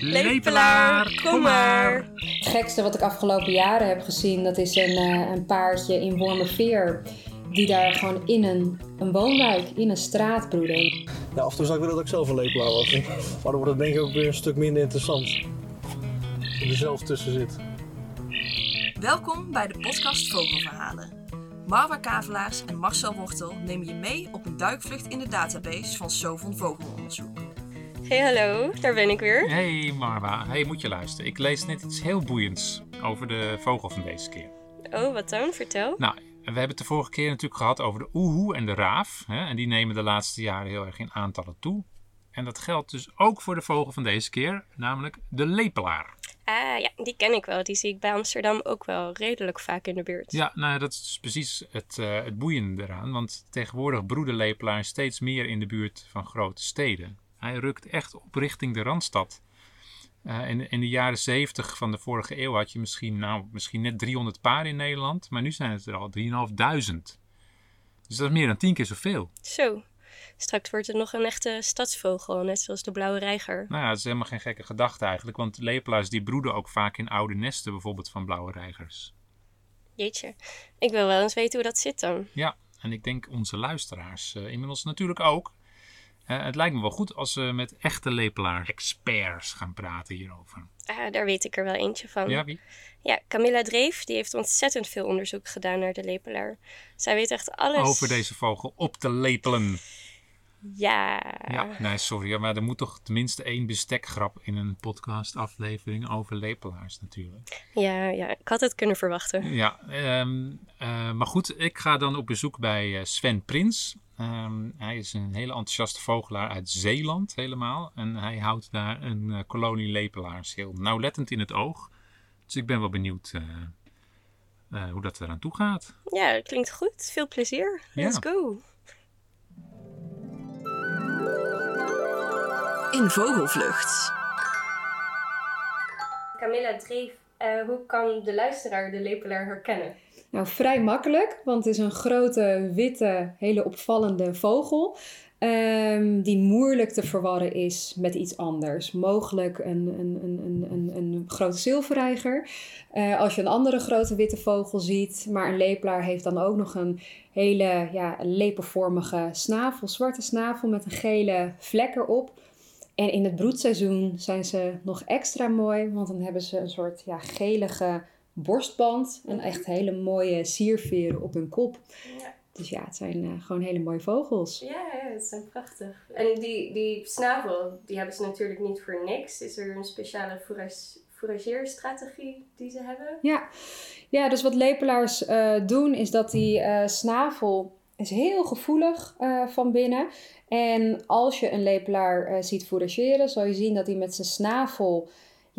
Lepelaar, kom maar. Het gekste wat ik afgelopen jaren heb gezien, dat is een, uh, een paardje in Wormerveer. Die daar gewoon in een, een woonwijk, in een straat broeden. Ja, af en toe zou ik willen dat ik zelf een lepelaar was. Maar dan wordt het denk ik ook weer een stuk minder interessant. Als je er zelf tussen zit. Welkom bij de podcast Vogelverhalen. Marwa Kavelaars en Marcel Wortel nemen je mee op een duikvlucht in de database van Sovon Vogelonderzoek. Hey, hallo, daar ben ik weer. Hey Marwa, hey, moet je luisteren. Ik lees net iets heel boeiends over de vogel van deze keer. Oh, wat dan? Vertel. Nou, we hebben het de vorige keer natuurlijk gehad over de oehoe en de raaf. Hè, en die nemen de laatste jaren heel erg in aantallen toe. En dat geldt dus ook voor de vogel van deze keer, namelijk de lepelaar. Ah ja, die ken ik wel. Die zie ik bij Amsterdam ook wel redelijk vaak in de buurt. Ja, nou dat is dus precies het, uh, het boeiende eraan. Want tegenwoordig broeden lepelaars steeds meer in de buurt van grote steden. Hij rukt echt op richting de Randstad. Uh, in, in, de jaren 70 van de vorige eeuw had je misschien, nou, misschien net 300 paren in Nederland. Maar nu zijn het er al 3.500. Dus dat is meer dan tien keer zoveel. Zo. Straks wordt het nog een echte stadsvogel, net zoals de blauwe reiger. Nou ja, dat is helemaal geen gekke gedachte eigenlijk. Want lepelaars die broeden ook vaak in oude nesten, bijvoorbeeld van blauwe reigers. Jeetje, ik wil wel eens weten hoe dat zit dan. Ja, en ik denk onze luisteraars uh, inmiddels natuurlijk ook. Uh, het lijkt me wel goed als we met echte lepelaar-experts gaan praten hierover. Ah, daar weet ik er wel eentje van. Ja, wie? Ja, Camilla Dreef, die heeft ontzettend veel onderzoek gedaan naar de lepelaar. Zij weet echt alles... Over deze vogel op te lepelen. Ja. Ja, nee, sorry, maar er moet toch tenminste één bestekgrap in een podcastaflevering over lepelaars natuurlijk. Ja, ja, ik had het kunnen verwachten. Ja, um, uh, maar goed, ik ga dan op bezoek bij Sven Prins. Um, hij is een hele enthousiaste vogelaar uit Zeeland helemaal. En hij houdt daar een uh, kolonie lepelaars heel nauwlettend in het oog. Dus ik ben wel benieuwd uh, uh, hoe dat eraan toe gaat. Ja, dat klinkt goed. Veel plezier. Let's Ja. go. In Vogelvlucht. Camilla Dreef, uh, hoe kan de luisteraar de lepelaar herkennen? Nou, vrij makkelijk, want het is een grote, witte, hele opvallende vogel. Um, die moeilijk te verwarren is met iets anders. Mogelijk een, een, een, een, een grote zilverreiger. Uh, als je een andere grote witte vogel ziet. Maar een lepelaar heeft dan ook nog een hele ja, lepenvormige snavel. Zwarte snavel met een gele vlek erop. En in het broedseizoen zijn ze nog extra mooi. Want dan hebben ze een soort ja, gelige borstband. En echt hele mooie sierveren op hun kop. Ja. Dus ja, het zijn uh, gewoon hele mooie vogels. Ja, ja, het zijn prachtig. En die, die snavel, die hebben ze natuurlijk niet voor niks. Is er een speciale fourageerstrategie die ze hebben? Ja, ja dus wat lepelaars uh, doen is dat die uh, snavel is heel gevoelig van binnen. En als je een lepelaar ziet fourageren, zal je zien dat hij met zijn snavel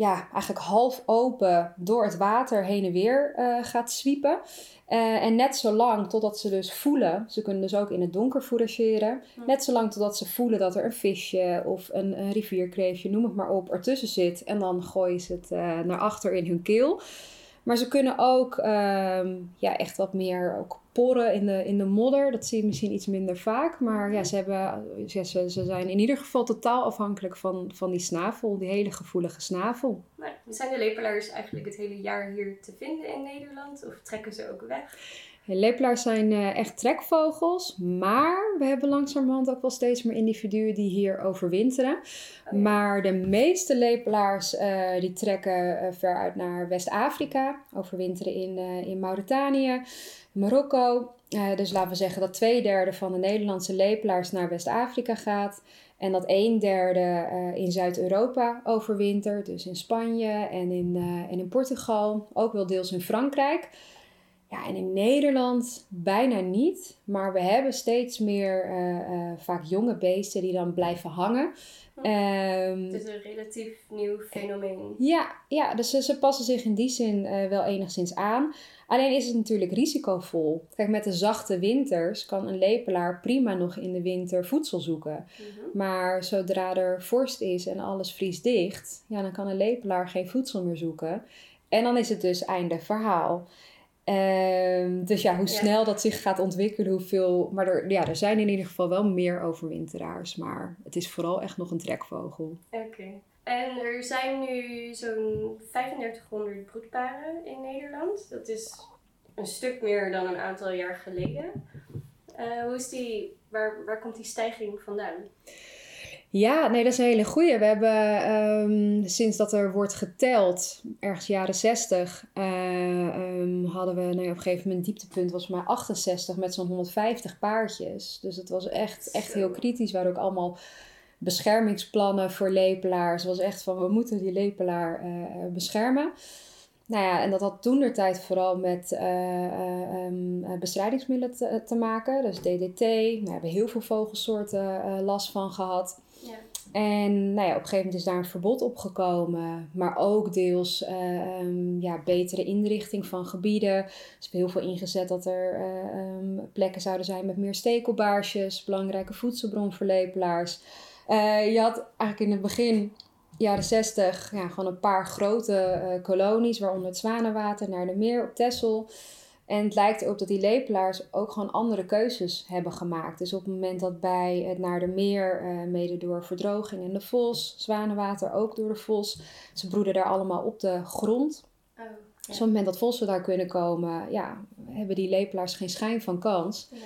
ja, eigenlijk half open door het water heen en weer uh, gaat zwiepen. Uh, en net zo lang totdat ze dus voelen, ze kunnen dus ook in het donker fourageren. Ja. Net zo lang totdat ze voelen dat er een visje of een, een rivierkreefje, noem het maar op, ertussen zit. En dan gooien ze het uh, naar achter in hun keel. Maar ze kunnen ook um, ja, echt wat meer ook porren in de, in de modder. Dat zie je misschien iets minder vaak. Maar ja, ze, hebben, ze, ze zijn in ieder geval totaal afhankelijk van, van die snavel. Die hele gevoelige snavel. Maar zijn de lepelaars eigenlijk het hele jaar hier te vinden in Nederland? Of trekken ze ook weg? Lepelaars zijn uh, echt trekvogels, maar we hebben langzamerhand ook wel steeds meer individuen die hier overwinteren. Oh. Maar de meeste lepelaars uh, die trekken uh, ver uit naar West-Afrika, overwinteren in, in Mauritanië, Marokko. dus laten we zeggen dat twee derde van de Nederlandse lepelaars naar West-Afrika gaat. En dat een derde in Zuid-Europa overwintert, dus in Spanje en in, en in Portugal, ook wel deels in Frankrijk. Ja, en in Nederland bijna niet. Maar we hebben steeds meer uh, uh, vaak jonge beesten die dan blijven hangen. Um, het is een relatief nieuw fenomeen. Ja, ja dus ze, ze passen zich in die zin uh, wel enigszins aan. Alleen is het natuurlijk risicovol. Kijk, met de zachte winters kan een lepelaar prima nog in de winter voedsel zoeken. Mm-hmm. Maar zodra er vorst is en alles vriest dicht, ja, dan kan een lepelaar geen voedsel meer zoeken. En dan is het dus einde verhaal. Um, dus ja, hoe snel ja. dat zich gaat ontwikkelen, hoeveel. Maar er, ja, er zijn in ieder geval wel meer overwinteraars. Maar het is vooral echt nog een trekvogel. Oké. Okay. En er zijn nu zo'n 3500 broedparen in Nederland. Dat is een stuk meer dan een aantal jaar geleden. Eh, hoe is die, waar, waar komt die stijging vandaan? Ja, nee, dat is een hele goeie. We hebben ehm, sinds dat er wordt geteld, ergens jaren 60, eh, ehm, hadden we nou op een gegeven moment dieptepunt was maar 68 met zo'n 150 paardjes. Dus het was echt, echt heel kritisch. We hadden ook allemaal beschermingsplannen voor lepelaars. Het was echt van, we moeten die lepelaar uh, beschermen. Nou ja, en dat had toen de tijd vooral met uh, bestrijdingsmiddelen te, te, maken. Dus DDT. We hebben heel veel vogelsoorten last van gehad. En nou ja, op een gegeven moment is daar een verbod op gekomen. Maar ook deels um, ja, betere inrichting van gebieden. Er is heel veel ingezet dat er um, plekken zouden zijn met meer stekelbaarsjes. Belangrijke voedselbron voor lepelaars. Uh, je had eigenlijk in het begin, jaren 60, ja, gewoon een paar grote kolonies, waaronder het Zwanenwater, naar de Meer op Texel. En het lijkt erop dat die lepelaars ook gewoon andere keuzes hebben gemaakt. Dus op het moment dat bij het naar de meer, uh, mede door verdroging en de vos, zwanenwater ook door de vos, ze broeden daar allemaal op de grond. Oh, ja. Dus op het moment dat vossen daar kunnen komen, ja, hebben die lepelaars geen schijn van kans. Nee.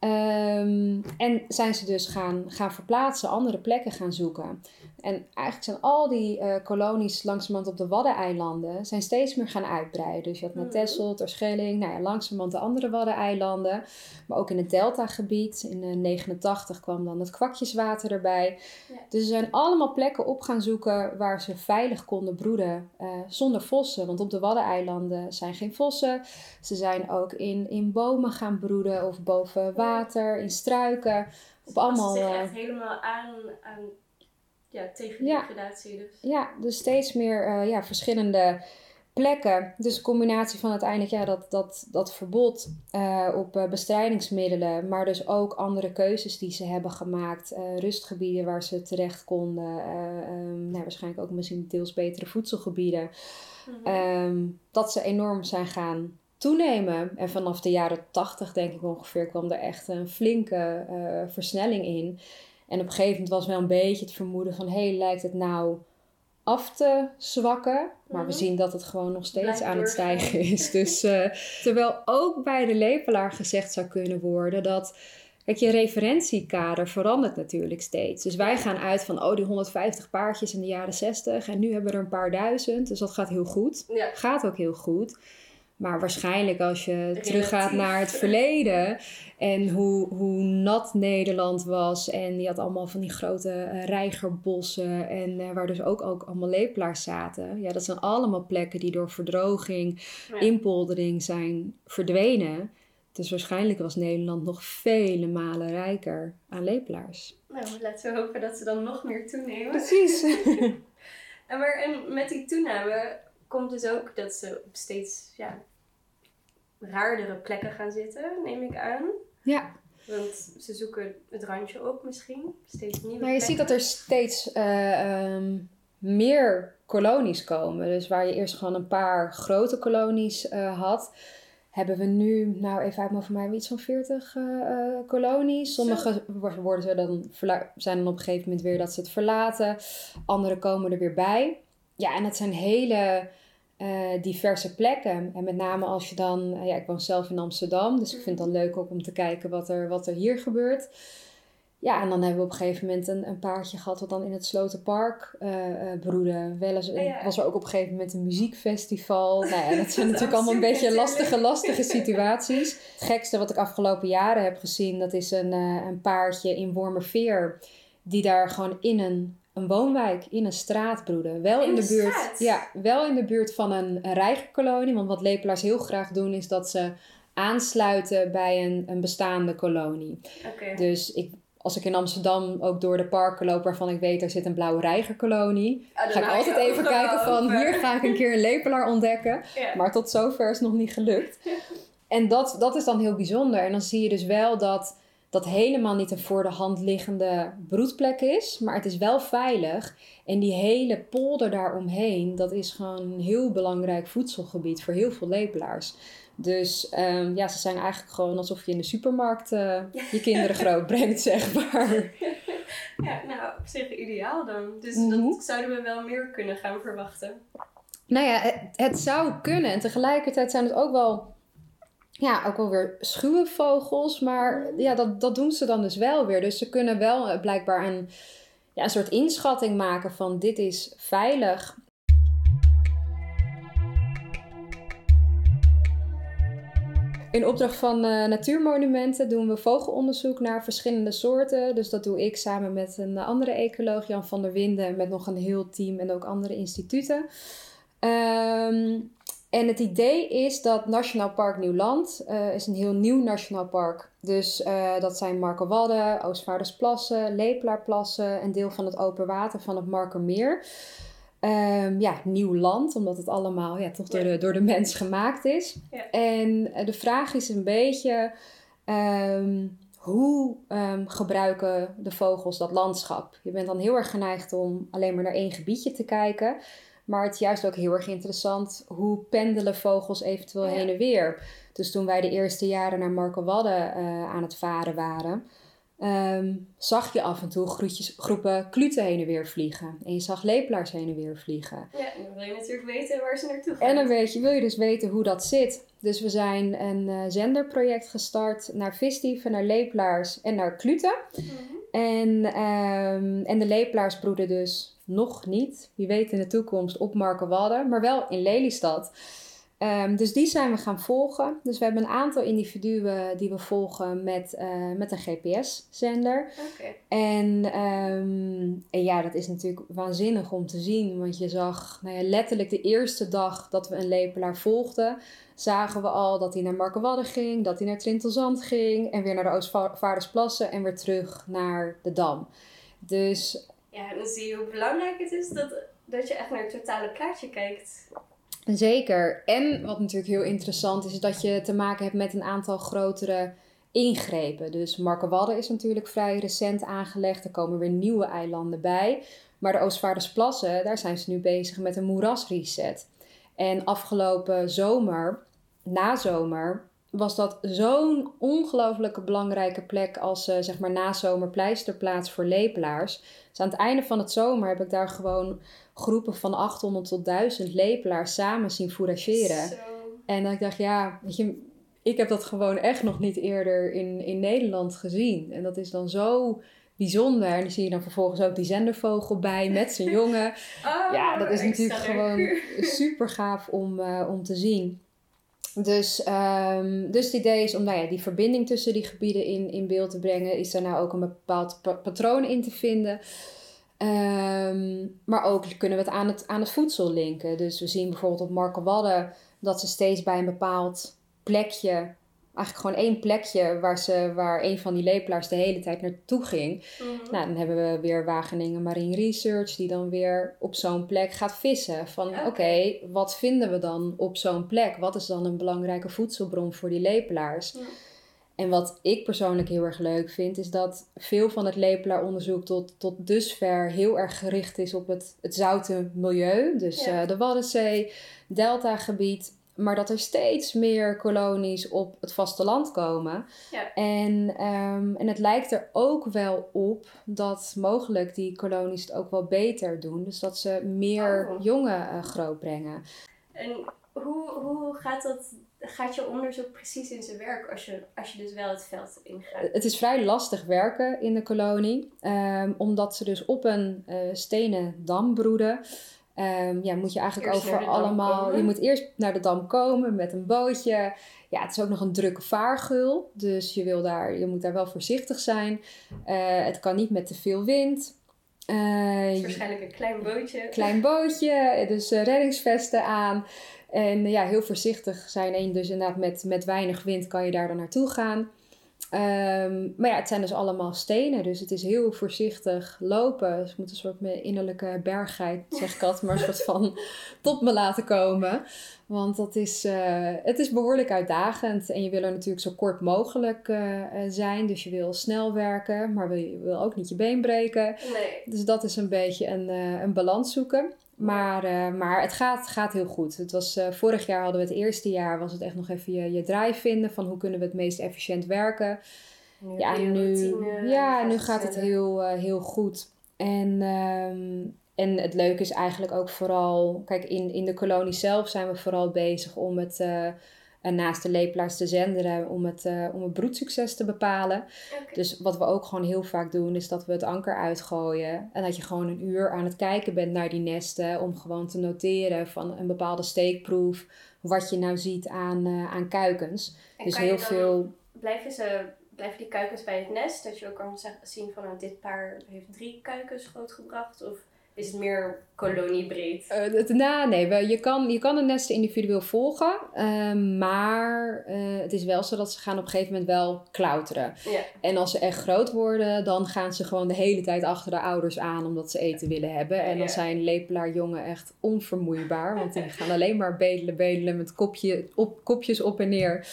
Um, en zijn ze dus gaan, gaan verplaatsen, andere plekken gaan zoeken. En eigenlijk zijn al die uh, kolonies langzamerhand op de Waddeneilanden zijn steeds meer gaan uitbreiden. Dus je had naar mhm. Texel, Terschelling, nou ja, langzamerhand de andere Waddeneilanden. Maar ook in het deltagebied. In uh, 89 kwam dan het kwakjeswater erbij. Ja. Dus ze zijn allemaal plekken op gaan zoeken waar ze veilig konden broeden uh, zonder vossen. Want op de Waddeneilanden zijn geen vossen. Ze zijn ook in, in bomen gaan broeden of boven water, in struiken. Op allemaal, ze zich echt helemaal aan, aan ja, tegen de degradatie. Dus. Ja, dus steeds meer uh, ja, verschillende plekken. Dus een combinatie van uiteindelijk ja, dat, dat, dat verbod uh, op uh, bestrijdingsmiddelen, maar dus ook andere keuzes die ze hebben gemaakt. rustgebieden waar ze terecht konden. Um, nou, waarschijnlijk ook misschien deels betere voedselgebieden. Mhm. um, dat ze enorm zijn gaan toenemen. En vanaf de jaren tachtig, denk ik ongeveer, kwam er echt een flinke versnelling in. En op een gegeven moment was wel een beetje het vermoeden van... hé, hey, lijkt het nou af te zwakken? Maar we mhm. zien dat het gewoon nog steeds aan het stijgen is. Dus uh, terwijl ook bij de lepelaar gezegd zou kunnen worden dat... Kijk, je referentiekader verandert natuurlijk steeds. Dus wij gaan uit van, oh, die 150 paardjes in de jaren 60 en nu hebben we er een paar duizend. Dus dat gaat heel goed. Ja. Gaat ook heel goed. Maar waarschijnlijk als je teruggaat naar het verleden en hoe, hoe nat Nederland was. En die had allemaal van die grote uh, reigerbossen en uh, waar dus ook, ook allemaal lepelaars zaten. Ja, dat zijn allemaal plekken die door verdroging, ja. inpoldering zijn verdwenen. Dus waarschijnlijk was Nederland nog vele malen rijker aan lepelaars. Nou, laten we hopen dat ze dan nog meer toenemen. Precies. en, maar, en met die toename komt dus ook dat ze op steeds ja, raardere plekken gaan zitten, neem ik aan. Ja. Want ze zoeken het randje op misschien. Steeds nieuwe Maar je ziet dat er steeds uh, um, meer kolonies komen. Dus waar je eerst gewoon een paar grote kolonies uh, had, hebben we nu, nou even uit mijn voor mij, iets van 40 uh, kolonies. Sommige worden ze dan, zijn dan op een gegeven moment weer dat ze het verlaten. Andere komen er weer bij. Ja, en het zijn hele uh, diverse plekken. En met name als je dan, uh, ja, ik woon zelf in Amsterdam, dus ik vind het dan leuk ook om te kijken wat er, wat er hier gebeurt. Ja, en dan hebben we op een gegeven moment een, een paardje gehad wat dan in het Slotenpark uh, broedde. Wel eens, ja. was er ook op een gegeven moment een muziekfestival. nou ja, dat zijn natuurlijk allemaal een beetje lastige, lastige situaties. Het gekste wat ik afgelopen jaren heb gezien, dat is een, een paardje in Wormerveer. Die daar gewoon in een een woonwijk in een straat broeden. Wel in, de, buurt. Ja, wel in de buurt van een, een reigerkolonie. Want wat lepelaars heel graag doen, is dat ze aansluiten bij een, een bestaande kolonie. Okay. Dus ik, als ik in Amsterdam ook door de parken loop waarvan ik weet er zit een blauwe reigerkolonie, oh, ga ik altijd even kijken van hier ga ik een keer een lepelaar ontdekken. Maar tot zover is nog niet gelukt. En dat, dat is dan heel bijzonder. En dan zie je dus wel dat dat helemaal niet een voor de hand liggende broedplek is, maar het is wel veilig. En die hele polder daaromheen, dat is gewoon een heel belangrijk voedselgebied voor heel veel lepelaars. Dus um, ja, ze zijn eigenlijk gewoon alsof je in de supermarkt uh, je kinderen groot brengt, zeg maar. Ja, nou, op zich ideaal dan. Dus Mhm. dat zouden we wel meer kunnen gaan verwachten. Nou ja, het, het zou kunnen. En tegelijkertijd zijn het ook wel, ja, ook wel weer schuwe vogels. Maar ja, dat, dat doen ze dan dus wel weer. Dus ze kunnen wel eh, blijkbaar een, ja, een soort inschatting maken van dit is veilig. In opdracht van eh, Natuurmonumenten doen we vogelonderzoek naar verschillende soorten. Dus dat doe ik samen met een andere ecoloog, Jan van der Winden, met nog een heel team en ook andere instituten. Ehm, en het idee is dat Nationaal Park Nieuwland eh, is een heel nieuw nationaal park. Dus eh, dat zijn Markerwadden, Oostvaardersplassen, Lepelaarplassen, een deel van het open water van het Markermeer. Ehm, ja, nieuw land, omdat het allemaal ja, toch door, de, door de mens gemaakt is. Ja. En eh, de vraag is een beetje, ehm, hoe ehm, gebruiken de vogels dat landschap? Je bent dan heel erg geneigd om alleen maar naar één gebiedje te kijken. Maar het is juist ook heel erg interessant hoe pendelen vogels eventueel Ja. heen en weer. Dus toen wij de eerste jaren naar Markerwadden eh aan het varen waren, ehm, zag je af en toe groetjes, groepen kluten heen en weer vliegen. En je zag lepelaars heen en weer vliegen. Ja, en dan wil je natuurlijk weten waar ze naartoe gaan. En dan weet je, wil je dus weten hoe dat zit. Dus we zijn een eh, zenderproject gestart naar visdieven, naar lepelaars en naar kluten. Mhm. En, ehm, en de lepelaars broeden dus nog niet. Wie weet in de toekomst op Markenwadden, maar wel in Lelystad. Ehm, dus die zijn we gaan volgen. Dus we hebben een aantal individuen die we volgen met, eh, met een GPS-zender. Oké. En, ehm, en ja, dat is natuurlijk waanzinnig om te zien. Want je zag nou ja, letterlijk de eerste dag dat we een lepelaar volgden, zagen we al dat hij naar Markenwadden ging, dat hij naar Trintelzand ging en weer naar de Oostvaardersplassen en weer terug naar de Dam. Dus Ja, dan zie je hoe belangrijk het is dat, dat je echt naar het totale plaatje kijkt. Zeker. En wat natuurlijk heel interessant is, is dat je te maken hebt met een aantal grotere ingrepen. Dus Markenwadden is natuurlijk vrij recent aangelegd. Er komen weer nieuwe eilanden bij. Maar de Oostvaardersplassen, daar zijn ze nu bezig met een moerasreset. En afgelopen zomer, na zomer, was dat zo'n ongelooflijke belangrijke plek als uh, zeg maar nazomerpleisterplaats voor lepelaars. Dus aan het einde van het zomer heb ik daar gewoon groepen van 800 tot 1000 lepelaars samen zien fourageren. Zo. En dat ik dacht, ja, weet je, ik heb dat gewoon echt nog niet eerder in, in Nederland gezien. En dat is dan zo bijzonder. En dan zie je dan vervolgens ook die zendervogel bij met zijn jongen. Oh, ja, dat is natuurlijk gewoon super gaaf om, uh, om te zien. Dus, um, dus het idee is om nou ja, die verbinding tussen die gebieden in, in beeld te brengen. Is daar nou ook een bepaald pa patroon in te vinden. Um, maar ook kunnen we het aan, het aan het voedsel linken. Dus we zien bijvoorbeeld op Markenwadden dat ze steeds bij een bepaald plekje, eigenlijk gewoon één plekje waar, ze, waar een van die lepelaars de hele tijd naartoe ging. Mhm. Nou, dan hebben we weer Wageningen Marine Research die dan weer op zo'n plek gaat vissen. Van oké, Oké. okay, wat vinden we dan op zo'n plek? Wat is dan een belangrijke voedselbron voor die lepelaars? Ja. En wat ik persoonlijk heel erg leuk vind, is dat veel van het lepelaaronderzoek tot, tot dusver heel erg gericht is op het, het zoute milieu. Dus Ja. eh, de Waddenzee, Deltagebied. Maar dat er steeds meer kolonies op het vasteland komen. Ja. En, ehm, en het lijkt er ook wel op dat mogelijk die kolonies het ook wel beter doen. Dus dat ze meer Oh. jongen eh, grootbrengen. En hoe, hoe gaat, dat, gaat je onderzoek precies in zijn werk als je, als je dus wel het veld ingaat? Het is vrij lastig werken in de kolonie, ehm, omdat ze dus op een eh, stenen dam broeden. Ehm, ja, moet je eigenlijk Eerst over allemaal. Je moet eerst naar de dam komen met een bootje. Ja, het is ook nog een drukke vaargul. Dus je, wil daar, je moet daar wel voorzichtig zijn. Eh, het kan niet met te veel wind. Eh, is waarschijnlijk een klein bootje. klein bootje, dus eh, reddingsvesten aan. En ja, heel voorzichtig zijn. En dus inderdaad met, met weinig wind kan je daar dan naartoe gaan. Ehm, maar ja, het zijn dus allemaal stenen. Dus het is heel voorzichtig lopen. Dus ik moet een soort mijn innerlijke bergheid, zeg ik altijd, maar een soort van tot me laten komen. Want dat is, eh, het is behoorlijk uitdagend. En je wil er natuurlijk zo kort mogelijk eh, eh, zijn. Dus je wil snel werken, maar wil, je wil ook niet je been breken. Nee. Dus dat is een beetje een, een balans zoeken. Maar, eh, maar het gaat, gaat heel goed. Het was, eh, vorig jaar hadden we het eerste jaar, was het echt nog even je, je draai vinden van hoe kunnen we het meest efficiënt werken. Nu Ja, nu, routine, ja, nu gaat het heel, eh, heel goed. En, ehm, en het leuke is eigenlijk ook vooral... Kijk, in, in de kolonie zelf zijn we vooral bezig om het... eh, eh, naast de lepelaars te zenderen om het, eh, om het broedsucces te bepalen. Dus wat we ook gewoon heel vaak doen, is dat we het anker uitgooien. En dat je gewoon een uur aan het kijken bent naar die nesten. Om gewoon te noteren van een bepaalde steekproef. Wat je nou ziet aan, eh, aan kuikens. En Dus heel veel. Blijven, ze, blijven die kuikens bij het nest? Dat je ook kan zien van nou, dit paar heeft drie kuikens grootgebracht? Of is het meer koloniebreed? Eh, het, nou, nee, we, je, kan, je kan de nesten individueel volgen. ehm, maar eh, het is wel zo dat ze gaan op een gegeven moment wel klauteren. Ja. En als ze echt groot worden, dan gaan ze gewoon de hele tijd achter de ouders aan omdat ze eten willen hebben. En dan zijn lepelaarjongen echt onvermoeibaar. Want die gaan alleen maar bedelen, bedelen met kopje, op, kopjes op en neer.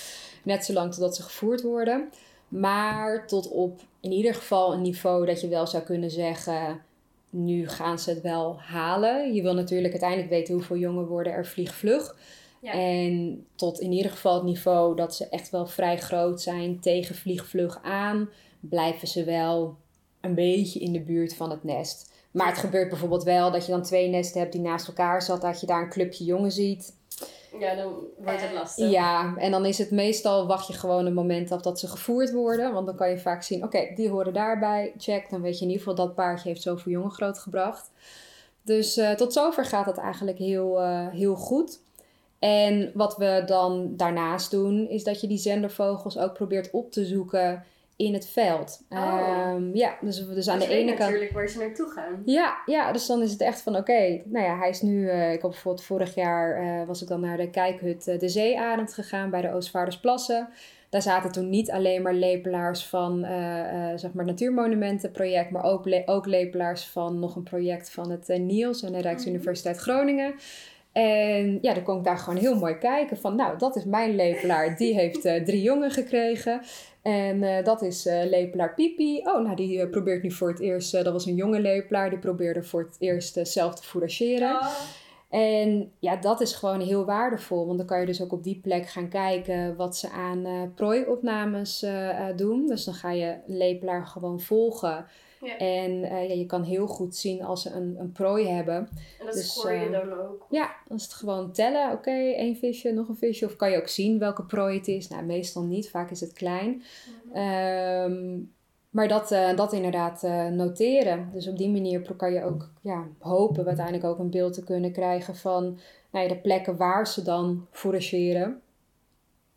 Net zolang totdat ze gevoerd worden. Maar tot op in ieder geval een niveau dat je wel zou kunnen zeggen... Nu gaan ze het wel halen. Je wil natuurlijk uiteindelijk weten hoeveel jongen worden er vliegvlug. Ja. En tot in ieder geval het niveau dat ze echt wel vrij groot zijn tegen vliegvlug aan, blijven ze wel een beetje in de buurt van het nest. Maar het gebeurt bijvoorbeeld wel dat je dan twee nesten hebt die naast elkaar zat, dat je daar een clubje jongen ziet. Ja, dan wordt het lastig. Ja, en dan is het meestal, wacht je gewoon een moment af dat ze gevoerd worden. Want dan kan je vaak zien, oké, die horen daarbij, check. Dan weet je in ieder geval dat paardje heeft zoveel jongen grootgebracht. Dus eh, tot zover gaat het eigenlijk heel, eh, heel goed. En wat we dan daarnaast doen, is dat je die zendervogels ook probeert op te zoeken in het veld. Oh. Ehm, ja, dus, dus aan Dus de ene kant... natuurlijk waar ze naartoe gaan. Ja, ja, dus dan is het echt van oké, nou ja, hij is nu, eh, ik heb bijvoorbeeld vorig jaar eh, was ik dan naar de kijkhut eh, de Zeearend gegaan bij de Oostvaardersplassen. Daar zaten toen niet alleen maar lepelaars van zeg maar Natuurmonumentenproject, maar ook, le- ook lepelaars van nog een project van het Niels en de Rijksuniversiteit Groningen. En ja, dan kon ik daar gewoon heel mooi kijken van, nou, dat is mijn lepelaar. Die heeft drie jongen gekregen. En eh, dat is eh, lepelaar Pipi. Oh, nou, die eh, probeert nu voor het eerst, dat was een jonge lepelaar, die probeerde voor het eerst zelf te fourageren. Oh, En ja, dat is gewoon heel waardevol. Want dan kan je dus ook op die plek gaan kijken wat ze aan prooiopnames doen. Dus dan ga je een lepelaar gewoon volgen. Ja. En eh, ja, je kan heel goed zien als ze een, een prooi hebben. en dat Dus, scoor je eh, dan ook. Ja, dan is het gewoon tellen. Oké, één visje, nog een visje. Of kan je ook zien welke prooi het is? Nou, meestal niet. Vaak is het klein. Mhm. Ehm, maar dat, eh, dat inderdaad noteren. Dus op die manier kan je ook ja, hopen uiteindelijk ook een beeld te kunnen krijgen van nou ja, de plekken waar ze dan fourageren.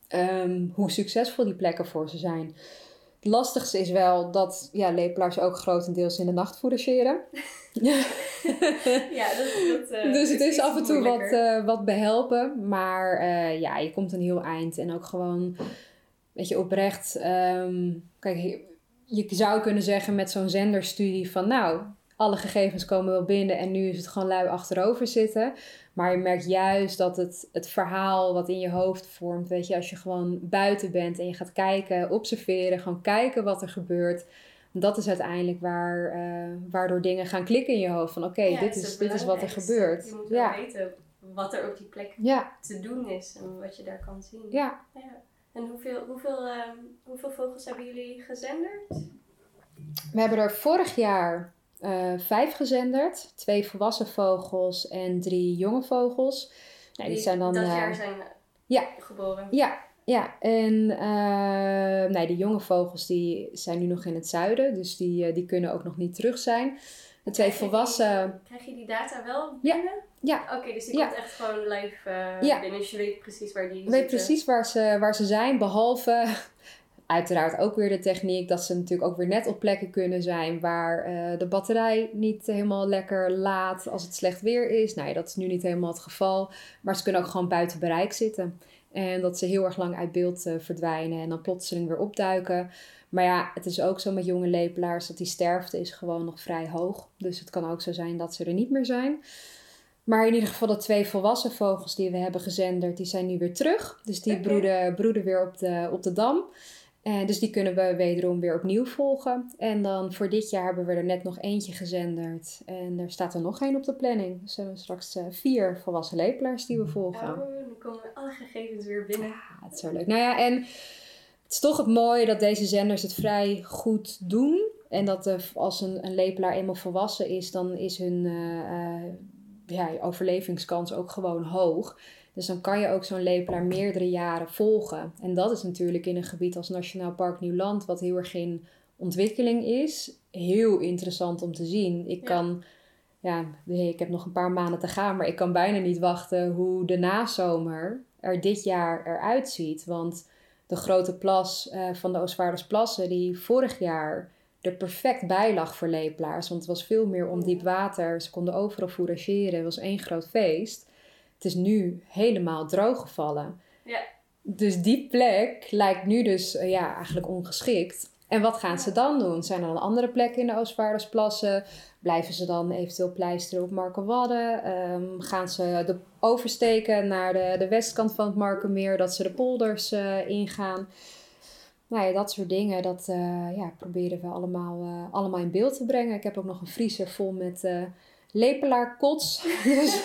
Ehm, hoe succesvol die plekken voor ze zijn. Het lastigste is wel dat ja, lepelaars ook grotendeels in de nacht fourageren. Ja, dat, dat, eh, dus het is af en toe wat, eh, wat behelpen. Maar eh, ja, je komt een heel eind. En ook gewoon, weet je, oprecht. ehm, kijk, je, je zou kunnen zeggen met zo'n zenderstudie van... Nou, alle gegevens komen wel binnen en nu is het gewoon lui achterover zitten. Maar je merkt juist dat het, het verhaal wat in je hoofd vormt... Weet je, als je gewoon buiten bent en je gaat kijken, observeren... Gewoon kijken wat er gebeurt... Dat is uiteindelijk waar, eh, waardoor dingen gaan klikken in je hoofd. Van oké, Ja, dit, is, dit is wat er gebeurt. Je moet wel Ja. weten wat er op die plek Ja, te doen is en wat je daar kan zien. ja. Ja. En hoeveel, hoeveel, ehm, hoeveel vogels hebben jullie gezenderd? We hebben er vorig jaar eh, vijf gezenderd. Twee volwassen vogels en drie jonge vogels. Nou, die zijn dan... dat eh, jaar zijn ja. geboren. Ja, ja. En eh, nee, die jonge vogels die zijn nu nog in het zuiden. Dus die, eh, die kunnen ook nog niet terug zijn. De twee Krijg je volwassen... die- Krijg je die data wel Ja. binnen? Ja. Oké, dus die Ja. komt echt gewoon live eh, Ja. binnen. Dus je weet precies waar die Je weet zitten. precies waar ze, waar ze zijn, behalve uiteraard ook weer de techniek dat ze natuurlijk ook weer net op plekken kunnen zijn waar eh, de batterij niet helemaal lekker laat als het slecht weer is. Nou ja, dat is nu niet helemaal het geval, maar ze kunnen ook gewoon buiten bereik zitten. En dat ze heel erg lang uit beeld eh, verdwijnen en dan plotseling weer opduiken. Maar ja, het is ook zo met jonge lepelaars dat die sterfte is gewoon nog vrij hoog. Dus het kan ook zo zijn dat ze er niet meer zijn. Maar in ieder geval de twee volwassen vogels die we hebben gezenderd, die zijn nu weer terug. Dus die broeden, broeden weer op de, op de dam. En dus die kunnen we wederom weer opnieuw volgen. En dan voor dit jaar hebben we er net nog eentje gezenderd. En er staat er nog één op de planning. Dus we hebben straks eh, vier volwassen lepelaars die we volgen. Oh, dan komen alle gegevens weer binnen. Ja, het is zo leuk. Nou ja, en het is toch het mooie dat deze zenders het vrij goed doen. En dat de, als een, een lepelaar eenmaal volwassen is, dan is hun eh, eh, ja, overlevingskans ook gewoon hoog. Dus dan kan je ook zo'n lepelaar meerdere jaren volgen. En dat is natuurlijk in een gebied als Nationaal Park Nieuwland, wat heel erg in ontwikkeling is, heel interessant om te zien. Ik Ja. kan, ja, ik heb nog een paar maanden te gaan, maar ik kan bijna niet wachten hoe de nazomer er dit jaar eruit ziet. Want de grote plas eh, van de Oostvaardersplassen, die vorig jaar er perfect bij lag voor lepelaars. Want het was veel meer ondiep water. Ze konden overal fourageren. Het was één groot feest. Het is nu helemaal droog gevallen. Ja. Dus die plek lijkt nu dus eh, ja, eigenlijk ongeschikt. En wat gaan ze dan doen? Zijn er dan andere plekken in de Oostvaardersplassen? Blijven ze dan eventueel pleisteren op Markenwadden? Ehm, gaan ze de oversteken naar de, de westkant van het Markenmeer, dat ze de polders eh, ingaan? Nou ja, dat soort dingen, dat eh, ja, proberen we allemaal, allemaal in beeld te brengen. Ik heb ook nog een vriezer vol met eh lepelaarkots. Dus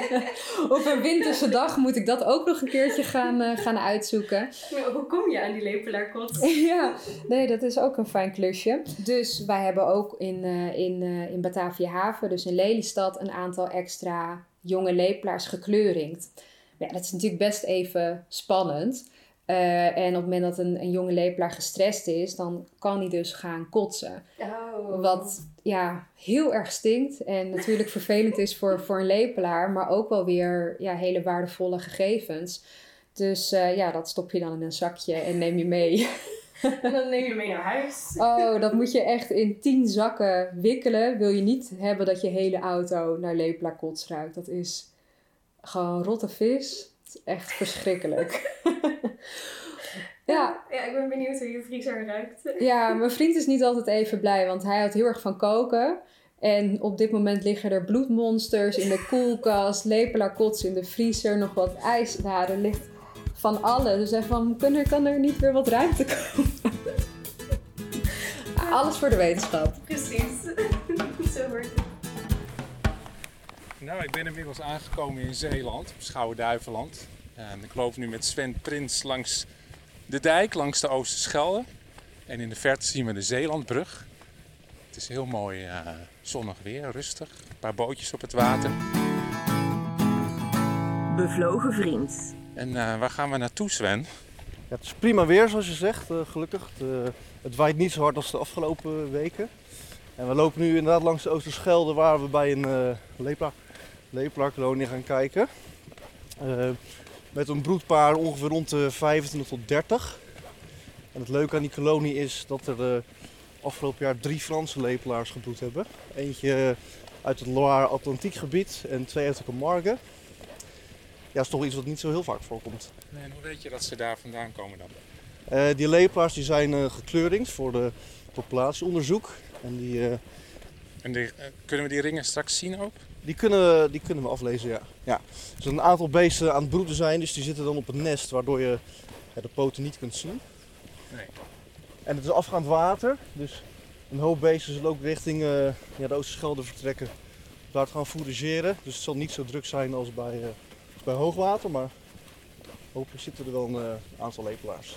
op een winterse dag moet ik dat ook nog een keertje gaan, eh, gaan uitzoeken. Maar hoe kom je aan die lepelaarkot? Ja, nee, dat is ook een fijn klusje. Dus wij hebben ook in, eh, in, eh, in Batavia Haven, dus in Lelystad, een aantal extra jonge lepelaars gekleuringd. Ja, dat is natuurlijk best even spannend. Eh, en op het moment dat een, een jonge lepelaar gestrest is, dan kan hij dus gaan kotsen. Oh. Wat ja, heel erg stinkt en natuurlijk vervelend is voor, voor een lepelaar, maar ook wel weer ja, hele waardevolle gegevens. Dus eh, ja, dat stop je dan in een zakje en neem je mee. En dan neem je mee naar huis. Oh, dat moet je echt in tien zakken wikkelen. Wil je niet hebben dat je hele auto naar lepelaarkots ruikt. Dat is gewoon rotte vis. Echt verschrikkelijk. ja, Ja, ik ben benieuwd hoe je vriezer ruikt. ja, mijn vriend is niet altijd even blij, want hij houdt heel erg van koken. En op dit moment liggen er bloedmonsters in de koelkast, lepelaarkots in de vriezer, nog wat ijs. Nou, er ligt van alles. Dus hij van, kan er, kan er niet weer wat ruimte komen? Alles voor de wetenschap. Precies. Nou, ik ben inmiddels aangekomen in Zeeland, op Schouwen-Duiveland. En ik loop nu met Sven Prins langs de dijk, langs de Oosterschelde. En in de verte zien we de Zeelandbrug. Het is heel mooi eh, zonnig weer, rustig. Een paar bootjes op het water. Bevlogen vriend. En eh, waar gaan we naartoe, Sven? Ja, het is prima weer zoals je zegt, eh, gelukkig. Het, eh, het waait niet zo hard als de afgelopen weken. En we lopen nu inderdaad langs de Oosterschelde waar we bij een uh, lepelaar, lepelaarkolonie gaan kijken. Eh, met een broedpaar ongeveer rond de 25 tot 30. En het leuke aan die kolonie is dat er eh, afgelopen jaar drie Franse lepelaars gebroed hebben. Eentje eh, uit het Loire-Atlantiek gebied en twee uit de Camargue. Ja, dat is toch iets wat niet zo heel vaak voorkomt. Nee, hoe weet je dat ze daar vandaan komen dan? Die lepelaars die zijn gekleurd voor de populatieonderzoek. En die, En die, kunnen we die ringen straks zien ook? Die, kunnen, die kunnen we aflezen, ja. ja. Er zijn een aantal beesten aan het broeden zijn, dus die zitten dan op het nest, waardoor je ja, de poten niet kunt zien. Nee. En het is afgaand water, dus een hoop beesten zullen ook richting eh, ja, de Oosterschelde vertrekken. Daar gaan fourageren, dus het zal niet zo druk zijn als bij, eh, als bij hoogwater, maar hopelijk zitten er wel een eh, aantal lepelaars.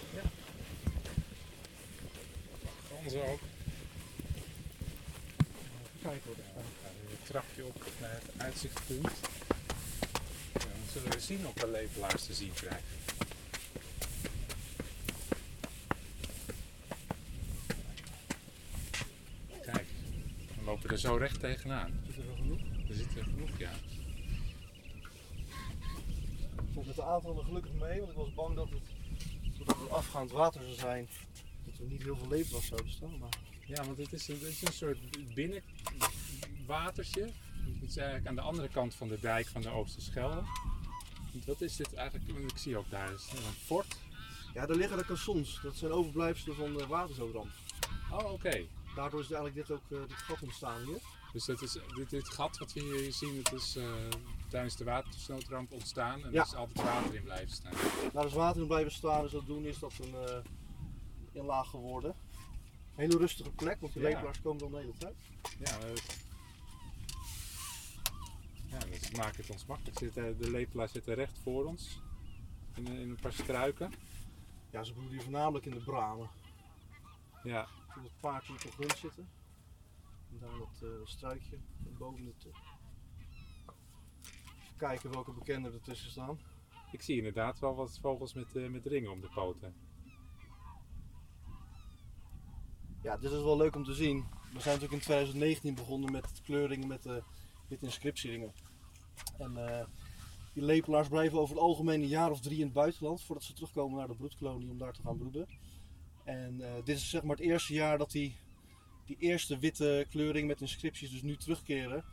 Ganzen ook. Kijk hoor, daar gaan we een trapje op naar het uitzichtpunt. Ja, dan zullen we zien of we lepelaars te zien krijgen. Kijk, we lopen er zo recht tegenaan. Zit er wel genoeg? Er zit er genoeg, ja. Ik vond met de aantallen gelukkig mee, want ik was bang dat het, doordat het afgaand water zou zijn, dat er niet heel veel lepelaars zouden staan. Maar Ja, want het is een, het is een soort binnenwatertje. Het is eigenlijk aan de andere kant van de dijk van de Oosterschelde. Wat is dit eigenlijk? Ik zie ook daar is een fort. ja, daar liggen de caissons. Dat zijn overblijfselen van de waterzoodramp. Oh, oké. Daardoor is eigenlijk dit ook eh, dit gat ontstaan hier. Dus dat is, dit, dit gat wat we hier zien, het is eh, tijdens de watersnoodramp ontstaan. En Ja. er is altijd water in blijven staan. Daar is water in blijven staan, dus dat doen is dat een uh, inlaag geworden. Een hele rustige plek, want de Ja. lepelaars komen dan de hele tijd. Ja, eh, ja dat maakt het ons makkelijk. Zit, eh, de lepelaar zit er recht voor ons. In, een- in een paar struiken. Ja, ze broeden hier voornamelijk in de bramen. Ja. Ik zie dat paardje op de grond zitten. En daar dat eh, struikje boven de top. Even kijken welke bekenden ertussen staan. Ik zie inderdaad wel wat vogels met, eh, met ringen om de poten. Ja, dit is wel leuk om te zien. We zijn natuurlijk in 2019 begonnen met het kleuringen met de inscriptieringen. En eh, die lepelaars blijven over het algemeen een jaar of drie in het buitenland voordat ze terugkomen naar de broedkolonie om daar te gaan broeden. En eh, dit is zeg maar het eerste jaar dat die, die eerste witte kleuring met inscripties dus nu terugkeren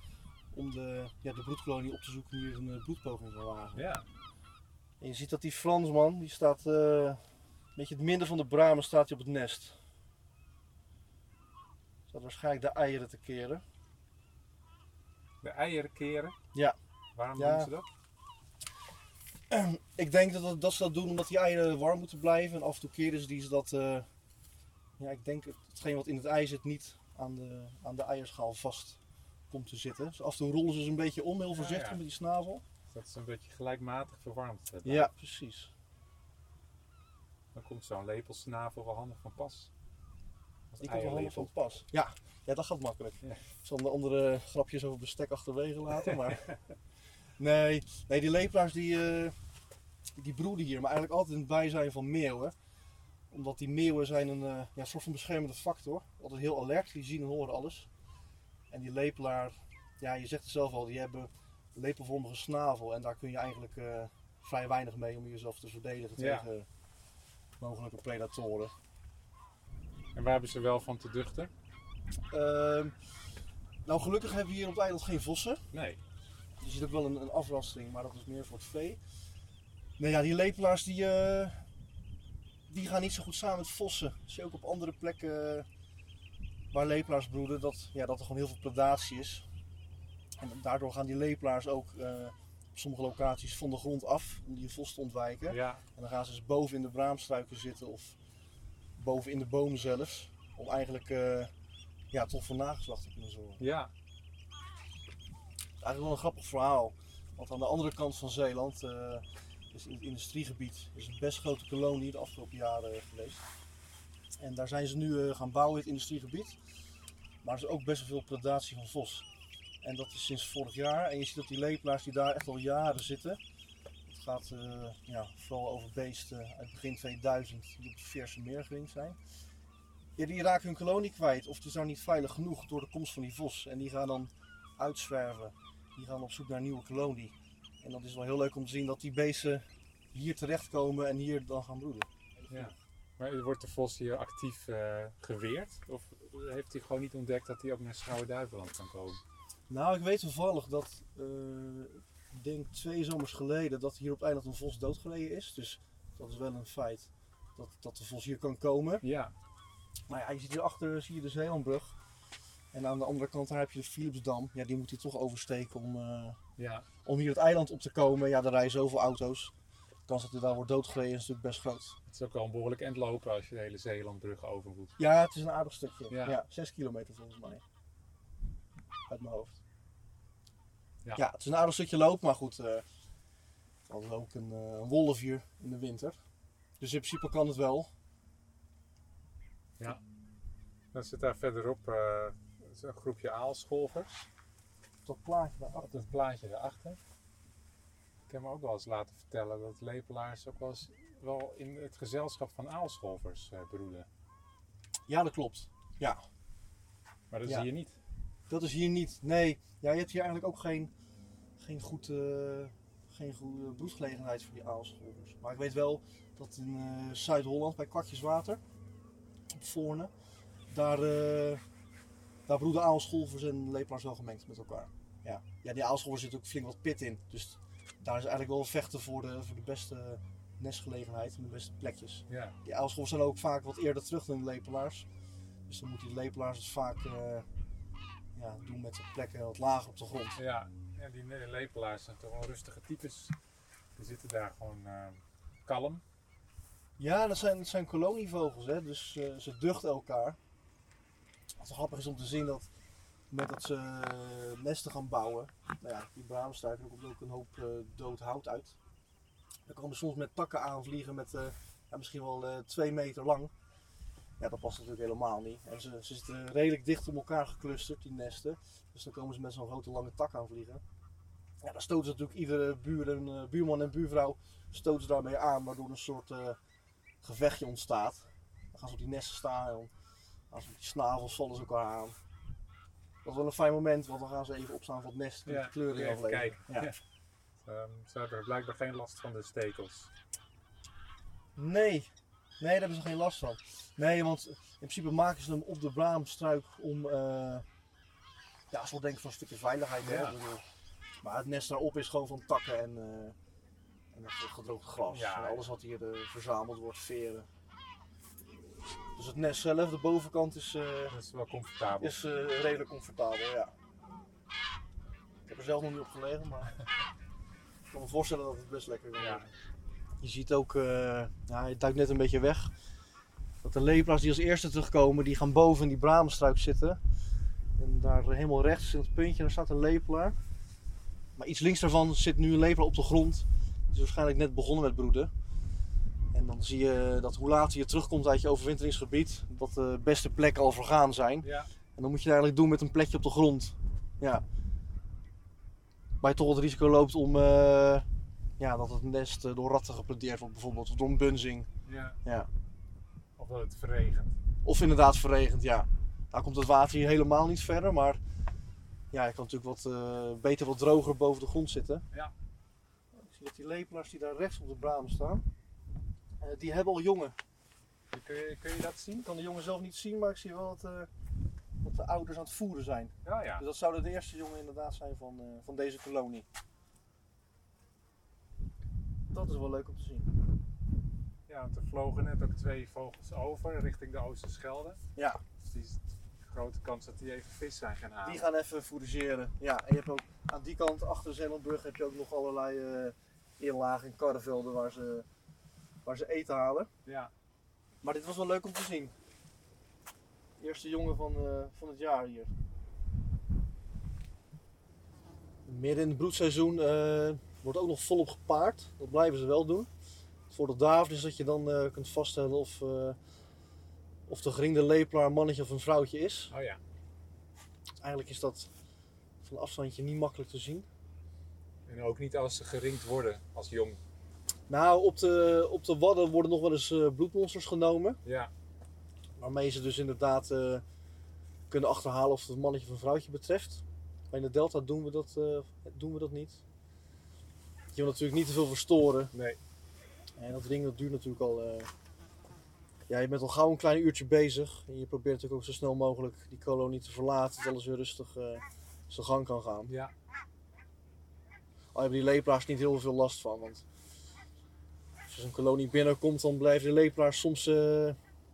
om de, ja, de broedkolonie op te zoeken hier een eh, broedpoging te wagen. Ja. En je ziet dat die Fransman, die staat een beetje het midden van de bramen staat hij op het nest. Staat waarschijnlijk de eieren te keren. De eieren keren. Ja. Waarom Ja. doen ze dat? Ik denk dat, dat, dat ze dat doen omdat die eieren warm moeten blijven. En af en toe keren ze die zodat, eh ja, ik denk het- hetgeen wat in het ei zit niet aan de, aan de eierschaal vast komt te zitten. Dus af en toe rollen ze ze een beetje om, heel voorzichtig ja. met die snavel. Dat is een beetje gelijkmatig verwarmd. eh, Ja, precies. Dan komt zo'n lepelsnavel wel handig van pas. Als Die komt wel handig van pas. Ja, ja dat gaat makkelijk. Ja. Ik zal de andere grapjes over bestek achterwege laten. Maar... nee, nee, die lepelaars die, eh, die broeden hier, maar eigenlijk altijd in het bijzijn van meeuwen. Omdat die meeuwen zijn een eh, ja, soort van beschermende factor. Altijd heel alert, die zien en horen alles. En die lepelaar, ja, je zegt het zelf al, die hebben een lepelvormige snavel. En daar kun je eigenlijk eh, vrij weinig mee om jezelf te verdedigen Ja. tegen mogelijke predatoren. En waar hebben ze wel van te duchten? Ehm, nou, gelukkig hebben we hier op het eiland geen vossen. Nee. Je ziet ook wel een, een afrastering, maar dat is meer voor het vee. Nee, ja, die lepelaars die, eh, die gaan niet zo goed samen met vossen. Zie je ook op andere plekken eh, waar lepelaars broeden, dat, ja, dat er gewoon heel veel predatie is. En daardoor gaan die lepelaars ook eh, op sommige locaties van de grond af om die vos te ontwijken. Ja. En dan gaan ze dus boven in de braamstruiken zitten of boven in de bomen zelfs. Om eigenlijk ja, toch voor nageslacht te kunnen zorgen. Ja. Eigenlijk wel een grappig verhaal. Want aan de andere kant van Zeeland, eh, is in het industriegebied, is een best grote kolonie de afgelopen jaren geweest. En daar zijn ze nu eh, gaan bouwen, het industriegebied. Maar er is ook best wel veel predatie van vos. En dat is sinds vorig jaar. En je ziet dat die lepelaars die daar echt al jaren zitten. Het gaat eh, ja, vooral over beesten uit begin 2000 die op het Veerse meer geringd zijn. Ja, die raken hun kolonie kwijt of het is niet veilig genoeg door de komst van die vos. En die gaan dan uitzwerven. Die gaan op zoek naar een nieuwe kolonie. En dat is wel heel leuk om te zien dat die beesten hier terechtkomen en hier dan gaan broeden. ja. Maar wordt de vos hier actief eh, geweerd? Of heeft hij gewoon niet ontdekt dat hij ook naar Schouwen-Duiveland kan komen? Nou, ik weet toevallig dat, eh, ik denk twee zomers geleden, dat hier op eiland een vos doodgereden is. Dus dat is wel een feit dat, dat de vos hier kan komen. Ja. Maar ja, je ziet hierachter zie je de Zeelandbrug. En aan de andere kant daar heb je de Philipsdam. Ja, die moet hij toch oversteken om, eh, Ja. om hier het eiland op te komen. Ja, daar rijden zoveel auto's. De kans dat hij daar wordt doodgereden is natuurlijk best groot. Het is ook wel een behoorlijk eind lopen als je de hele Zeelandbrug over moet. Ja, het is een aardig stukje. Ja. Ja, 6 kilometer volgens mij. Uit mijn hoofd. Ja. Ja, het is een aardig stukje loop, maar goed. eh het is ook een, eh, een wolf hier in de winter. Dus in principe kan het wel. Dan zit daar verderop eh, een groepje aalscholvers. Dat plaatje daarachter. Plaatje daarachter. Ik heb me ook wel eens laten vertellen dat lepelaars ook wel eens wel in het gezelschap van aalscholvers eh, broeden. Ja, dat klopt. Ja, Maar dat Ja. zie je niet. dat is hier niet. Nee, ja, je hebt hier eigenlijk ook geen, geen, goed, eh, geen goede broedgelegenheid voor die aalscholvers. Maar ik weet wel dat in eh, Zuid-Holland bij Kwakjeswater, op Voorne, daar, eh, daar broeden aalscholvers en lepelaars wel gemengd met elkaar. Ja, ja die aalscholvers zit ook flink wat pit in. Dus daar is eigenlijk wel vechten voor de, voor de beste nestgelegenheid en de beste plekjes. Ja. Die aalscholvers zijn ook vaak wat eerder terug dan de lepelaars. Dus dan moeten die lepelaars het vaak eh, ja, doen met de plekken wat lager op de grond. Ja, ja die lepelaars zijn toch wel rustige types. Die zitten daar gewoon eh, kalm. Ja, dat zijn, dat zijn kolonievogels, hè? dus eh, ze duchten elkaar. Wat wel grappig is om te zien dat met dat ze eh, nesten gaan bouwen, nou ja, die braamstruiken, komt ook een hoop eh, dood hout uit. Dan komen ze soms met takken aanvliegen met, eh, ja, misschien wel eh, twee meter lang. Ja, dat past natuurlijk helemaal niet. En ze, ze zitten redelijk dicht op elkaar geclusterd, die nesten. Dus dan komen ze met zo'n grote lange tak aanvliegen. Ja, dan stoten ze natuurlijk iedere buurman en buurvrouw stoten daarmee aan, waardoor een soort gevechtje ontstaat. Dan gaan ze op die nesten staan ze met die snavels vallen ze elkaar aan. Dat is wel een fijn moment, want dan gaan ze even opstaan van het nest en de kleuring afleveren. kijken. Ja. Ehm, ze hebben blijkbaar geen last van de stekels. Nee, nee, daar hebben ze geen last van. Nee, want in principe maken ze hem op de braamstruik om, eh ja, zo denk ik van een stukje veiligheid. hè. Ja. Maar het nest daarop is gewoon van takken en, eh en gedroogd gras. Ja, en alles wat hier eh, verzameld wordt, veren. Dus het nest zelf, de bovenkant, is, eh, Dat is wel comfortabel. is eh, redelijk comfortabel, ja. Ik heb er zelf nog niet op gelegen, maar ik kan me voorstellen dat het best lekker kan Ja. Je ziet ook, eh ja, hij duikt net een beetje weg, dat de lepelaars die als eerste terugkomen, die gaan boven in die bramenstruik zitten. En daar helemaal rechts in het puntje, daar staat een lepelaar. Maar iets links daarvan zit nu een lepelaar op de grond. Die is waarschijnlijk net begonnen met broeden. En dan zie je dat hoe later je terugkomt uit je overwinteringsgebied, dat de beste plekken al vergaan zijn. Ja, En dan moet je het eigenlijk doen met een plekje op de grond. Ja. Waar je toch het risico loopt om eh, ja, dat het nest eh, door ratten geplanteerd wordt bijvoorbeeld. Of door een bunzing. ja. Ja. Of dat het verregent. Of inderdaad verregend, ja. Nou komt het water hier helemaal niet verder, maar ja, je kan natuurlijk wat eh, beter wat droger boven de grond zitten. Ja. Ik zie dat die lepelaars die daar rechts op de bramen staan, die hebben al jongen. Kun je, kun je dat zien? Ik kan de jongen zelf niet zien, maar ik zie wel dat, eh, dat de ouders aan het voeren zijn. Ja, ja. Dus dat zouden de eerste jongen inderdaad zijn van, eh, van deze kolonie. Dat is wel leuk om te zien. Ja, want er vlogen net ook twee vogels over richting de Oosterschelde. Ja, Dus die is grote kans dat die even vis zijn gaan halen. die gaan even fourageren. Ja, en je hebt ook aan die kant achter Zeelandbrug heb je ook nog allerlei eh inlagen en karrevelden waar ze, waar ze eten halen. Ja, Maar dit was wel leuk om te zien. Eerste jongen van, eh, van het jaar hier. Midden in het broedseizoen eh, wordt ook nog volop gepaard. Dat blijven ze wel doen. Het voordeel daarvan is dat je dan eh, kunt vaststellen of, eh, of de geringde lepelaar een mannetje of een vrouwtje is. oh ja. Eigenlijk is dat van afstandje niet makkelijk te zien. En ook niet als ze geringd worden als jong. Nou, op de, op de wadden worden nog wel eens eh, bloedmonsters genomen. Ja, Waarmee ze dus inderdaad eh, kunnen achterhalen of het een mannetje of een vrouwtje betreft. Maar in de delta doen we dat, eh, doen we dat niet. Je wil natuurlijk niet te veel verstoren. nee. En dat ding dat duurt natuurlijk al... ja, je bent al gauw een klein uurtje bezig. En je probeert natuurlijk ook zo snel mogelijk die kolonie te verlaten. Dat alles weer rustig zijn gang kan gaan. Ja, Al hebben die lepelaars niet heel veel last van. Want als een kolonie binnenkomt, dan blijven de lepelaars soms eh,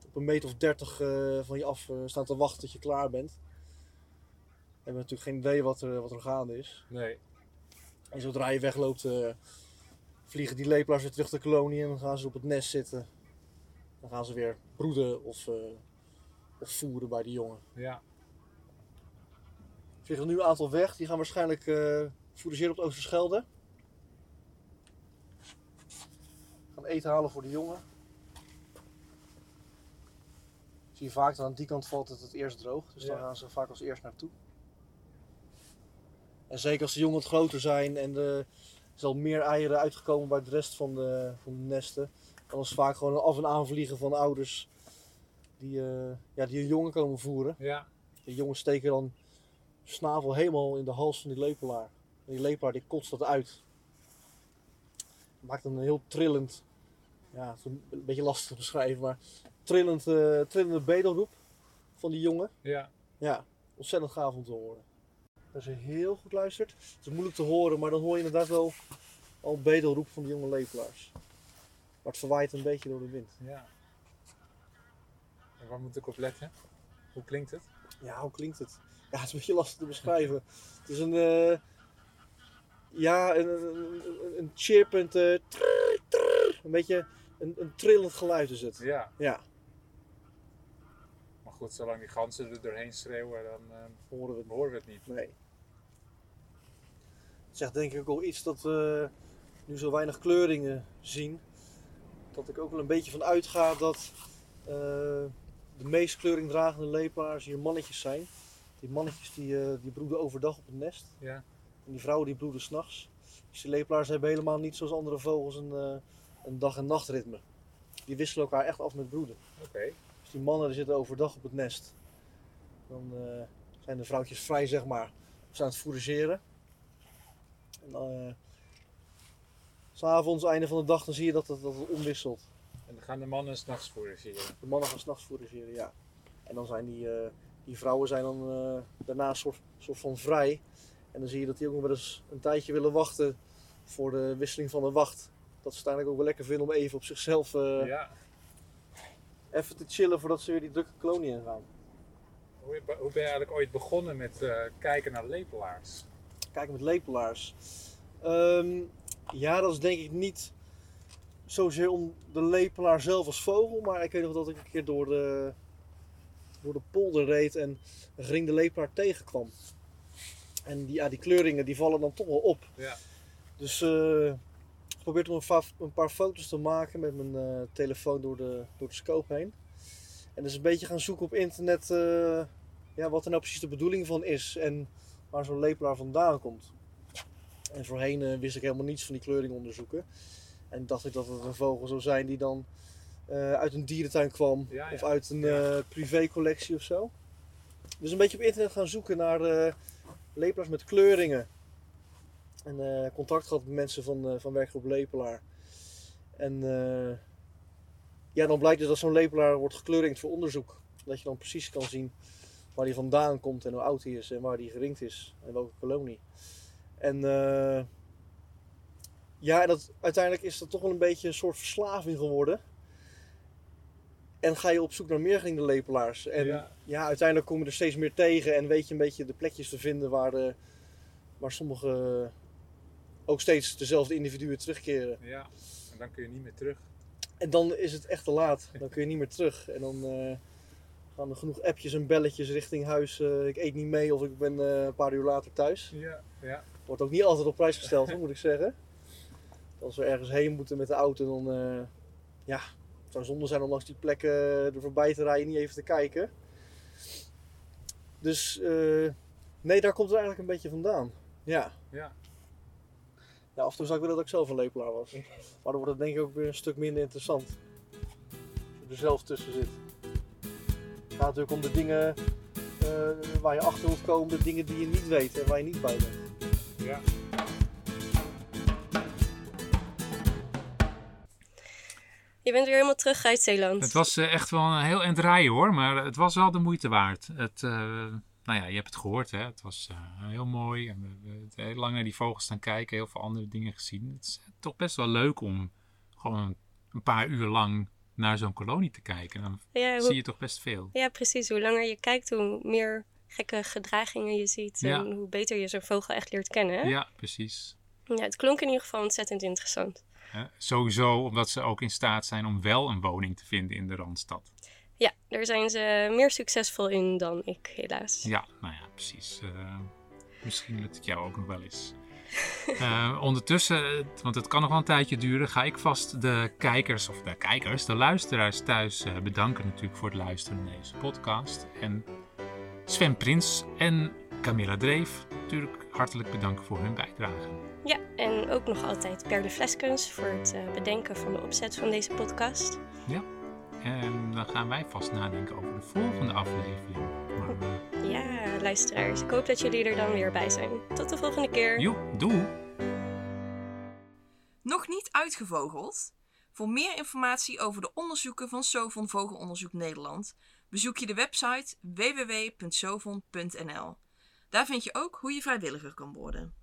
op een meter of dertig eh, van je af eh, staan te wachten tot je klaar bent. We hebben natuurlijk geen idee wat er, wat er gaande is. nee. En zodra je wegloopt, vliegen die lepelaars weer terug de kolonie en dan gaan ze op het nest zitten. Dan gaan ze weer broeden of, of voeren bij die jongen. Ja, vliegen er nu een aantal weg. Die gaan waarschijnlijk fourageren op de Oosterschelde. Gaan eten halen voor de jongen. Zie je vaak dat aan die kant valt het het eerst droog. Dus dan gaan ze vaak als eerst naartoe. En zeker als de jongen wat groter zijn en er is al meer eieren uitgekomen bij de rest van de, van de nesten. Dan is het vaak gewoon een af en aanvliegen van ouders die, eh, ja, die een jongen komen voeren. ja. De jongens steken dan snavel helemaal in de hals van die lepelaar. En die lepelaar die kotst dat uit. Maakt een heel trillend, ja, het is een beetje lastig te beschrijven, maar trillend, eh, trillende bedelroep van die jongen. ja. Ja, ontzettend gaaf om te horen. Als je heel goed luistert, het is moeilijk te horen, maar dan hoor je inderdaad wel al een bedelroep van die jonge lepelaars. Maar het verwaait een beetje door de wind. ja. En waar moet ik op letten? Hoe klinkt het? Ja, hoe klinkt het? Ja, het is een beetje lastig te beschrijven. Het is een, eh, ja, een, een, een- een chirpend, eh, trrr, trrr, een beetje een, een trillend geluid is het. Ja. Ja, Maar goed, zolang die ganzen er doorheen schreeuwen, dan eh, horen we het horen we het niet. Nee. Het zegt denk ik ook iets dat we nu zo weinig kleuringen zien. dat ik ook wel een beetje van uitga dat eh, de meest kleuringdragende lepelaars hier mannetjes zijn. Die mannetjes die, eh, die broeden overdag op het nest. Ja. En die vrouwen die broeden s'nachts. Dus die lepelaars hebben helemaal niet zoals andere vogels een, een dag- en nachtritme. Die wisselen elkaar echt af met broeden. Oké. Dus die mannen die zitten overdag op het nest. Dan eh, zijn de vrouwtjes vrij, zeg maar. Of zijn aan het fourageren. En uh, s'avonds, einde van de dag, dan zie je dat het, dat het omwisselt. En dan gaan de mannen s'nachts fourageren. De mannen gaan s'nachts fourageren, ja. En dan zijn die, eh, die vrouwen zijn dan daarna een soort, soort van vrij. En dan zie je dat die ook nog wel eens een tijdje willen wachten voor de wisseling van de wacht. Dat ze het uiteindelijk ook wel lekker vinden om even op zichzelf eh, Ja. even te chillen voordat ze weer die drukke kolonie ingaan. Hoe, hoe ben je eigenlijk ooit begonnen met eh, kijken naar lepelaars? kijken met lepelaars. Ehm, ja, dat is denk ik niet zozeer om de lepelaar zelf als vogel, maar ik weet nog dat ik een keer door de, door de polder reed en een geringde lepelaar tegenkwam. En die, ja, die kleuringen die vallen dan toch wel op. Ja. Dus eh, ik probeer toen een, paar foto's te maken met mijn eh, telefoon door de, door de scope heen. En dus een beetje gaan zoeken op internet eh, ja, wat er nou precies de bedoeling van is en waar zo'n lepelaar vandaan komt. En voorheen eh, wist ik helemaal niets van die kleuringonderzoeken. En dacht ik dat het een vogel zou zijn die dan uit een dierentuin kwam Ja, ja. of uit een privécollectie of zo. Dus een beetje op internet gaan zoeken naar lepelaars met kleuringen. En eh, contact gehad met mensen van, eh, van werkgroep Lepelaar. En eh, ja, dan blijkt dus dat zo'n lepelaar wordt gekleurd voor onderzoek. Dat je dan precies kan zien waar die vandaan komt en hoe oud hij is en waar die geringd is en welke kolonie. En eh, ja, dat, uiteindelijk is dat toch wel een beetje een soort verslaving geworden. En ga je op zoek naar meer geringde lepelaars. En Ja. ja. uiteindelijk kom je er steeds meer tegen en weet je een beetje de plekjes te vinden waar, de, waar sommige ook steeds dezelfde individuen terugkeren. Ja. En dan kun je niet meer terug. En dan is het echt te laat. Dan kun je niet meer terug. En dan eh, gaan er genoeg appjes en belletjes richting huis. eh, ik eet niet mee of ik ben eh, een paar uur later thuis. Ja. Ja. Wordt ook niet altijd op prijs gesteld, hoor, moet ik zeggen. Als we ergens heen moeten met de auto, dan ja, het zou zonde zijn om langs die plekken er voorbij te rijden, niet even te kijken. Dus nee, daar komt het eigenlijk een beetje vandaan. Ja. Ja. Ja, af en toe zou ik willen dat ik zelf een lepelaar was. Maar dan wordt het denk ik ook weer een stuk minder interessant. Als je er zelf tussen zit. Het gaat natuurlijk om de dingen eh, waar je achter moet komen, de dingen die je niet weet en waar je niet bij bent. Ja. Je bent weer helemaal terug uit Zeeland. Het was eh, echt wel een heel eind rijden hoor, maar het was wel de moeite waard. Het, eh, nou ja, je hebt het gehoord hè. Het was eh, heel mooi. En we we hebben heel lang naar die vogels staan kijken, heel veel andere dingen gezien. Het is toch best wel leuk om gewoon een paar uur lang naar zo'n kolonie te kijken. Dan ja, hoe- zie je toch best veel. ja, precies. Hoe langer je kijkt, hoe meer gekke gedragingen je ziet. Ja. En hoe beter je zo'n vogel echt leert kennen. Hè? Ja, precies. Ja, het klonk in ieder geval ontzettend interessant. Sowieso omdat ze ook in staat zijn om wel een woning te vinden in de Randstad. Ja, daar zijn ze meer succesvol in dan ik, helaas. Ja, nou ja, precies. Eh, misschien lukt het jou ook nog wel eens. Eh, ondertussen, want het kan nog wel een tijdje duren, ga ik vast de kijkers, of de kijkers, de luisteraars thuis eh, bedanken natuurlijk voor het luisteren naar deze podcast. En Sven Prins en Camilla Dreef natuurlijk hartelijk bedanken voor hun bijdrage. Ja, en ook nog altijd Per de Fleskens voor het bedenken van de opzet van deze podcast. En dan gaan wij vast nadenken over de volgende aflevering. Maar, Ja, luisteraars, ik hoop dat jullie er dan weer bij zijn. Tot de volgende keer. joe, doei! Nog niet uitgevogeld? Voor meer informatie over de onderzoeken van Sovon Vogelonderzoek Nederland bezoek je de website www.sovon.nl. Daar vind je ook hoe je vrijwilliger kan worden.